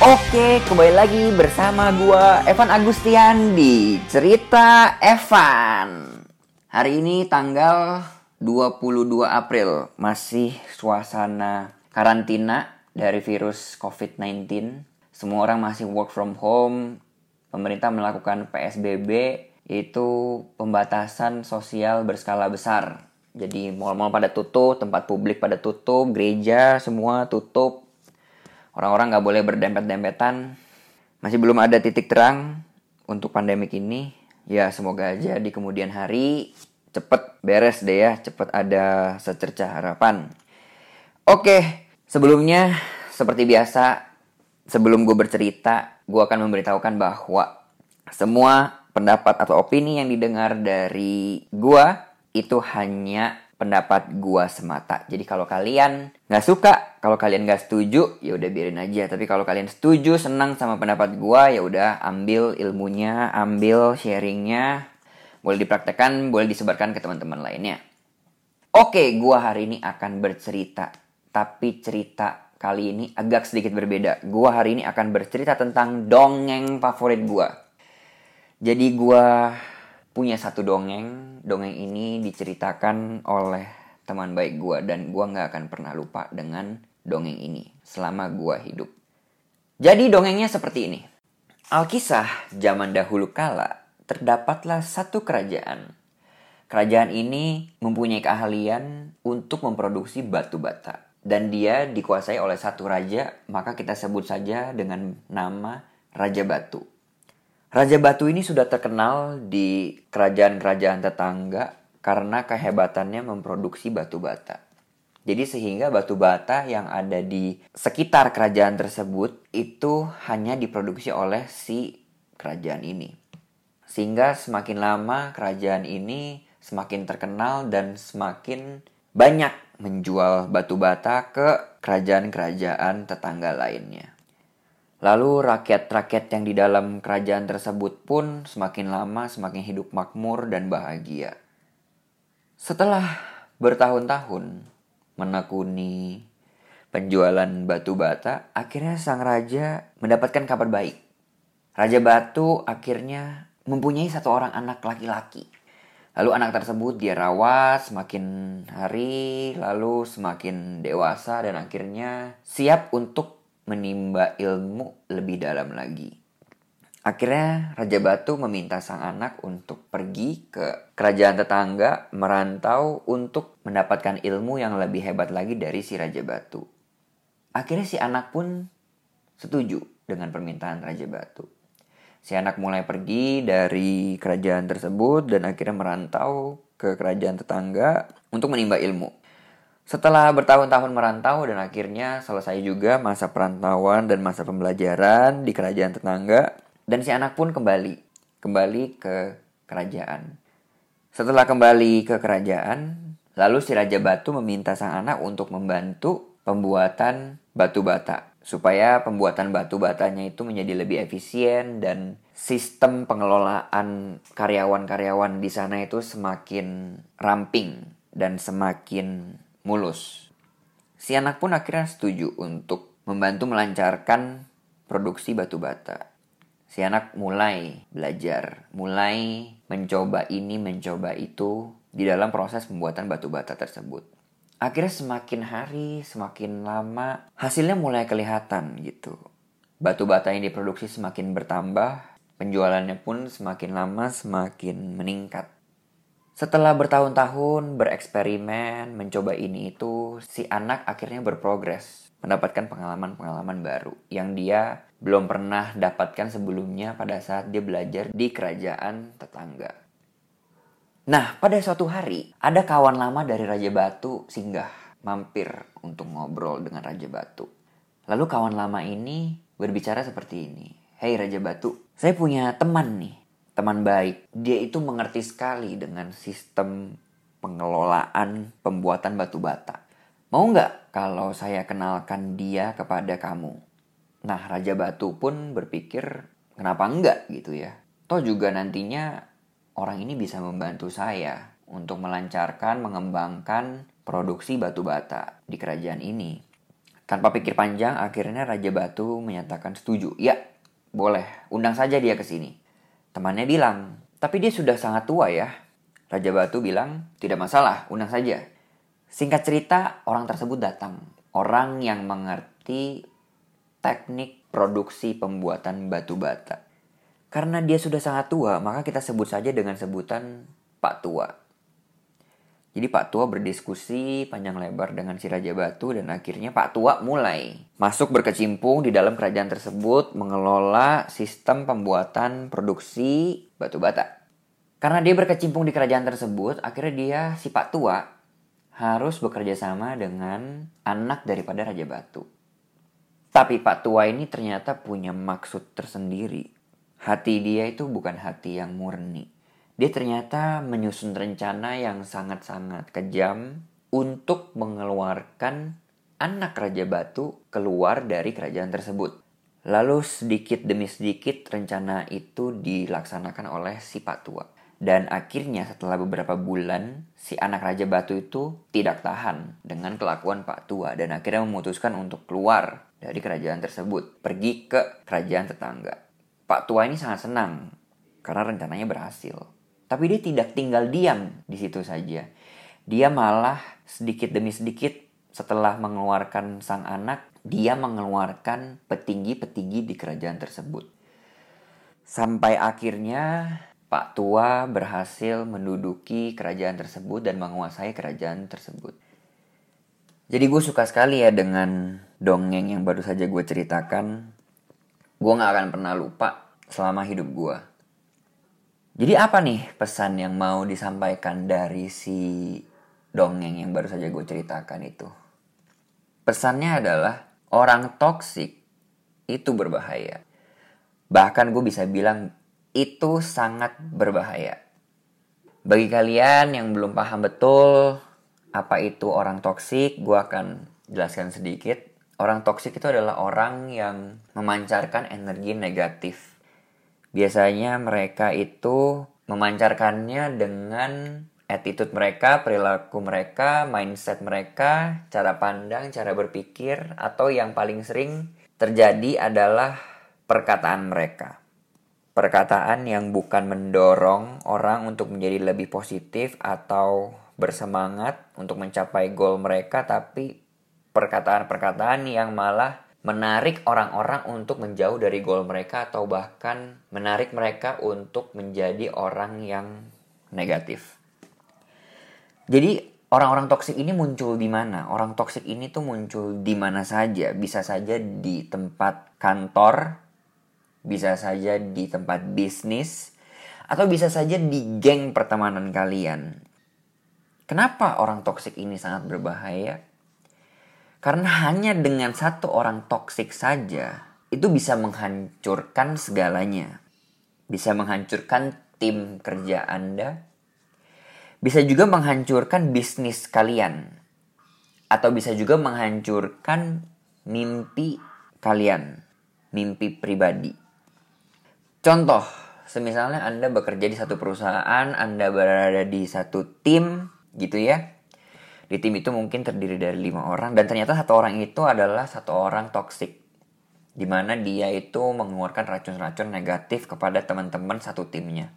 Oke, kembali lagi bersama gua Evan Agustian di Cerita Evan. Hari ini tanggal 22 April, masih suasana karantina dari virus COVID-19. Semua orang masih work from home. Pemerintah melakukan PSBB yaitu pembatasan sosial berskala besar. Jadi mall-mall pada tutup, tempat publik pada tutup, gereja semua tutup, Orang-orang nggak boleh berdempet-dempetan. Masih belum ada titik terang untuk pandemik ini. Ya semoga aja di kemudian hari cepet beres deh ya, cepet ada secerca harapan. Oke, sebelumnya seperti biasa, sebelum gue bercerita, gue akan memberitahukan bahwa semua pendapat atau opini yang didengar dari gue itu hanya pendapat gua semata. Jadi kalau kalian nggak suka, kalau kalian nggak setuju, ya udah biarin aja. Tapi kalau kalian setuju, senang sama pendapat gua, ya udah ambil ilmunya, ambil sharingnya, boleh dipraktekkan, boleh disebarkan ke teman-teman lainnya. Oke, gua hari ini akan bercerita, tapi cerita kali ini agak sedikit berbeda. Gua hari ini akan bercerita tentang dongeng favorit gua. Jadi gua punya satu dongeng. Dongeng ini diceritakan oleh teman baik gue dan gue nggak akan pernah lupa dengan dongeng ini selama gue hidup. Jadi dongengnya seperti ini. Alkisah zaman dahulu kala terdapatlah satu kerajaan. Kerajaan ini mempunyai keahlian untuk memproduksi batu bata. Dan dia dikuasai oleh satu raja, maka kita sebut saja dengan nama Raja Batu. Raja Batu ini sudah terkenal di kerajaan-kerajaan tetangga karena kehebatannya memproduksi batu bata. Jadi sehingga batu bata yang ada di sekitar kerajaan tersebut itu hanya diproduksi oleh si kerajaan ini. Sehingga semakin lama kerajaan ini semakin terkenal dan semakin banyak menjual batu bata ke kerajaan-kerajaan tetangga lainnya. Lalu rakyat-rakyat yang di dalam kerajaan tersebut pun semakin lama semakin hidup makmur dan bahagia. Setelah bertahun-tahun menekuni penjualan batu bata, akhirnya sang raja mendapatkan kabar baik. Raja Batu akhirnya mempunyai satu orang anak laki-laki. Lalu anak tersebut dia rawat semakin hari, lalu semakin dewasa dan akhirnya siap untuk menimba ilmu lebih dalam lagi. Akhirnya Raja Batu meminta sang anak untuk pergi ke kerajaan tetangga merantau untuk mendapatkan ilmu yang lebih hebat lagi dari si Raja Batu. Akhirnya si anak pun setuju dengan permintaan Raja Batu. Si anak mulai pergi dari kerajaan tersebut dan akhirnya merantau ke kerajaan tetangga untuk menimba ilmu. Setelah bertahun-tahun merantau dan akhirnya selesai juga masa perantauan dan masa pembelajaran di kerajaan tetangga, dan si anak pun kembali, kembali ke kerajaan. Setelah kembali ke kerajaan, lalu si Raja Batu meminta sang anak untuk membantu pembuatan batu bata, supaya pembuatan batu batanya itu menjadi lebih efisien dan sistem pengelolaan karyawan-karyawan di sana itu semakin ramping dan semakin mulus. Si anak pun akhirnya setuju untuk membantu melancarkan produksi batu bata. Si anak mulai belajar, mulai mencoba ini, mencoba itu di dalam proses pembuatan batu bata tersebut. Akhirnya semakin hari, semakin lama, hasilnya mulai kelihatan gitu. Batu bata yang diproduksi semakin bertambah, penjualannya pun semakin lama semakin meningkat. Setelah bertahun-tahun bereksperimen, mencoba ini itu, si anak akhirnya berprogres, mendapatkan pengalaman-pengalaman baru yang dia belum pernah dapatkan sebelumnya pada saat dia belajar di kerajaan tetangga. Nah, pada suatu hari, ada kawan lama dari Raja Batu singgah mampir untuk ngobrol dengan Raja Batu. Lalu kawan lama ini berbicara seperti ini. Hei Raja Batu, saya punya teman nih teman baik. Dia itu mengerti sekali dengan sistem pengelolaan pembuatan batu bata. Mau nggak kalau saya kenalkan dia kepada kamu? Nah, Raja Batu pun berpikir, kenapa enggak gitu ya? Toh juga nantinya orang ini bisa membantu saya untuk melancarkan, mengembangkan produksi batu bata di kerajaan ini. Tanpa pikir panjang, akhirnya Raja Batu menyatakan setuju. Ya, boleh, undang saja dia ke sini. Temannya bilang, tapi dia sudah sangat tua ya. Raja Batu bilang, tidak masalah, undang saja. Singkat cerita, orang tersebut datang. Orang yang mengerti teknik produksi pembuatan batu bata. Karena dia sudah sangat tua, maka kita sebut saja dengan sebutan Pak Tua. Jadi Pak Tua berdiskusi panjang lebar dengan si Raja Batu dan akhirnya Pak Tua mulai masuk berkecimpung di dalam kerajaan tersebut mengelola sistem pembuatan produksi batu bata. Karena dia berkecimpung di kerajaan tersebut, akhirnya dia si Pak Tua harus bekerja sama dengan anak daripada Raja Batu. Tapi Pak Tua ini ternyata punya maksud tersendiri. Hati dia itu bukan hati yang murni dia ternyata menyusun rencana yang sangat-sangat kejam untuk mengeluarkan anak Raja Batu keluar dari kerajaan tersebut. Lalu sedikit demi sedikit rencana itu dilaksanakan oleh si Patua. Dan akhirnya setelah beberapa bulan, si anak Raja Batu itu tidak tahan dengan kelakuan Pak Tua dan akhirnya memutuskan untuk keluar dari kerajaan tersebut, pergi ke kerajaan tetangga. Pak Tua ini sangat senang karena rencananya berhasil. Tapi dia tidak tinggal diam di situ saja. Dia malah sedikit demi sedikit setelah mengeluarkan sang anak, dia mengeluarkan petinggi-petinggi di kerajaan tersebut. Sampai akhirnya Pak Tua berhasil menduduki kerajaan tersebut dan menguasai kerajaan tersebut. Jadi gue suka sekali ya dengan dongeng yang baru saja gue ceritakan. Gue gak akan pernah lupa selama hidup gue. Jadi apa nih pesan yang mau disampaikan dari si dongeng yang baru saja gue ceritakan itu? Pesannya adalah orang toksik itu berbahaya. Bahkan gue bisa bilang itu sangat berbahaya. Bagi kalian yang belum paham betul apa itu orang toksik, gue akan jelaskan sedikit. Orang toksik itu adalah orang yang memancarkan energi negatif Biasanya mereka itu memancarkannya dengan attitude mereka, perilaku mereka, mindset mereka, cara pandang, cara berpikir, atau yang paling sering terjadi adalah perkataan mereka. Perkataan yang bukan mendorong orang untuk menjadi lebih positif atau bersemangat untuk mencapai goal mereka, tapi perkataan-perkataan yang malah menarik orang-orang untuk menjauh dari goal mereka atau bahkan menarik mereka untuk menjadi orang yang negatif. Jadi orang-orang toksik ini muncul di mana? Orang toksik ini tuh muncul di mana saja. Bisa saja di tempat kantor, bisa saja di tempat bisnis, atau bisa saja di geng pertemanan kalian. Kenapa orang toksik ini sangat berbahaya? Karena hanya dengan satu orang toksik saja itu bisa menghancurkan segalanya. Bisa menghancurkan tim kerja Anda. Bisa juga menghancurkan bisnis kalian. Atau bisa juga menghancurkan mimpi kalian. Mimpi pribadi. Contoh, semisalnya Anda bekerja di satu perusahaan, Anda berada di satu tim gitu ya di tim itu mungkin terdiri dari lima orang dan ternyata satu orang itu adalah satu orang toksik di mana dia itu mengeluarkan racun-racun negatif kepada teman-teman satu timnya.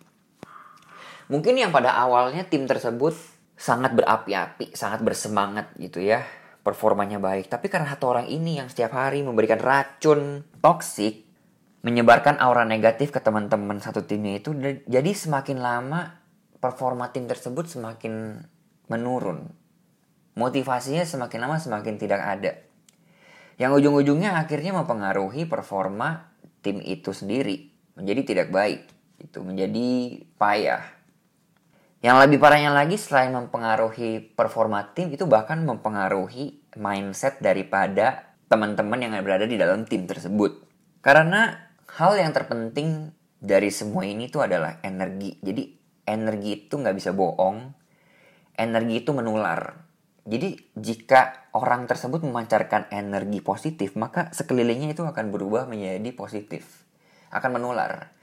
Mungkin yang pada awalnya tim tersebut sangat berapi-api, sangat bersemangat gitu ya, performanya baik. Tapi karena satu orang ini yang setiap hari memberikan racun toksik, menyebarkan aura negatif ke teman-teman satu timnya itu, jadi semakin lama performa tim tersebut semakin menurun motivasinya semakin lama semakin tidak ada. Yang ujung-ujungnya akhirnya mempengaruhi performa tim itu sendiri menjadi tidak baik, itu menjadi payah. Yang lebih parahnya lagi selain mempengaruhi performa tim itu bahkan mempengaruhi mindset daripada teman-teman yang berada di dalam tim tersebut. Karena hal yang terpenting dari semua ini itu adalah energi. Jadi energi itu nggak bisa bohong. Energi itu menular jadi jika orang tersebut memancarkan energi positif, maka sekelilingnya itu akan berubah menjadi positif. Akan menular.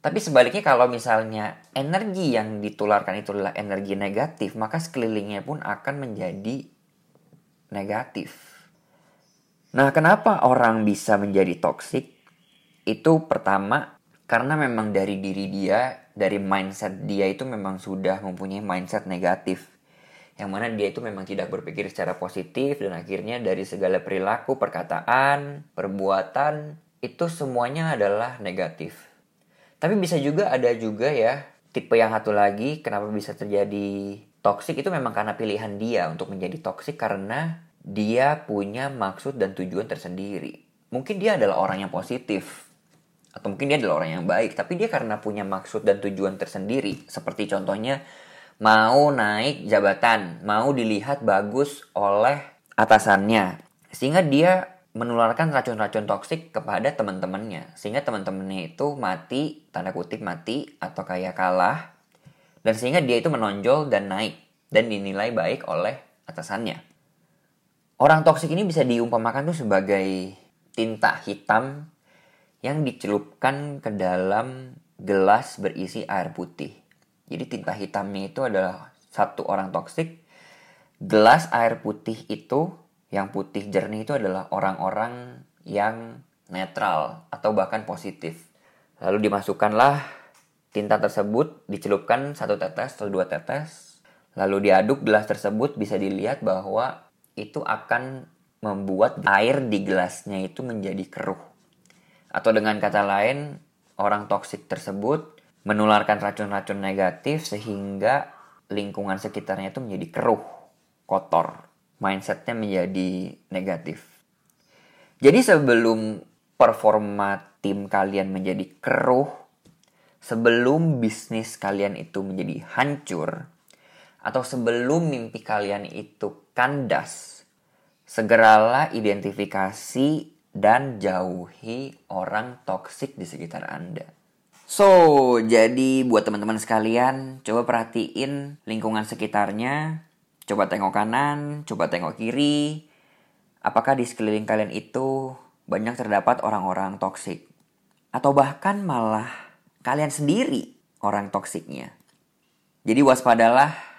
Tapi sebaliknya kalau misalnya energi yang ditularkan itu adalah energi negatif, maka sekelilingnya pun akan menjadi negatif. Nah, kenapa orang bisa menjadi toksik? Itu pertama karena memang dari diri dia, dari mindset dia itu memang sudah mempunyai mindset negatif. Yang mana dia itu memang tidak berpikir secara positif dan akhirnya dari segala perilaku, perkataan, perbuatan itu semuanya adalah negatif. Tapi bisa juga ada juga ya tipe yang satu lagi kenapa bisa terjadi toksik itu memang karena pilihan dia untuk menjadi toksik karena dia punya maksud dan tujuan tersendiri. Mungkin dia adalah orang yang positif, atau mungkin dia adalah orang yang baik, tapi dia karena punya maksud dan tujuan tersendiri. Seperti contohnya, mau naik jabatan, mau dilihat bagus oleh atasannya, sehingga dia menularkan racun-racun toksik kepada teman-temannya, sehingga teman-temannya itu mati, tanda kutip mati, atau kayak kalah, dan sehingga dia itu menonjol dan naik, dan dinilai baik oleh atasannya. Orang toksik ini bisa diumpamakan tuh sebagai tinta hitam yang dicelupkan ke dalam gelas berisi air putih. Jadi tinta hitamnya itu adalah satu orang toksik. Gelas air putih itu yang putih jernih itu adalah orang-orang yang netral atau bahkan positif. Lalu dimasukkanlah tinta tersebut, dicelupkan satu tetes atau dua tetes. Lalu diaduk gelas tersebut bisa dilihat bahwa itu akan membuat air di gelasnya itu menjadi keruh. Atau dengan kata lain, orang toksik tersebut menularkan racun-racun negatif sehingga lingkungan sekitarnya itu menjadi keruh, kotor, mindsetnya menjadi negatif. Jadi sebelum performa tim kalian menjadi keruh, sebelum bisnis kalian itu menjadi hancur, atau sebelum mimpi kalian itu kandas, segeralah identifikasi dan jauhi orang toksik di sekitar Anda. So, jadi buat teman-teman sekalian, coba perhatiin lingkungan sekitarnya, coba tengok kanan, coba tengok kiri. Apakah di sekeliling kalian itu banyak terdapat orang-orang toksik? Atau bahkan malah kalian sendiri orang toksiknya? Jadi waspadalah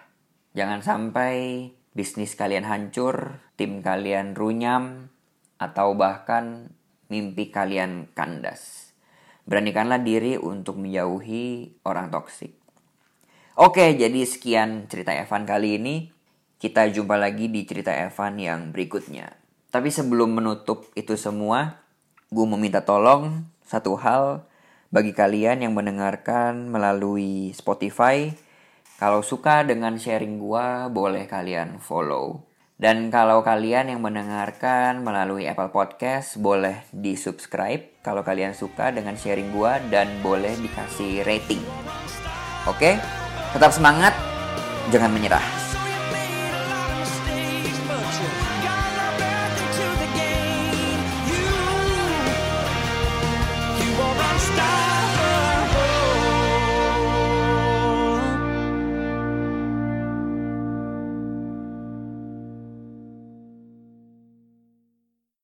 Jangan sampai bisnis kalian hancur, tim kalian runyam, atau bahkan mimpi kalian kandas. Beranikanlah diri untuk menjauhi orang toksik. Oke, jadi sekian cerita Evan kali ini. Kita jumpa lagi di cerita Evan yang berikutnya. Tapi sebelum menutup itu semua, gue meminta tolong satu hal bagi kalian yang mendengarkan melalui Spotify kalau suka dengan sharing gua, boleh kalian follow. Dan kalau kalian yang mendengarkan melalui Apple Podcast, boleh di subscribe kalau kalian suka dengan sharing gua dan boleh dikasih rating. Oke, tetap semangat, jangan menyerah.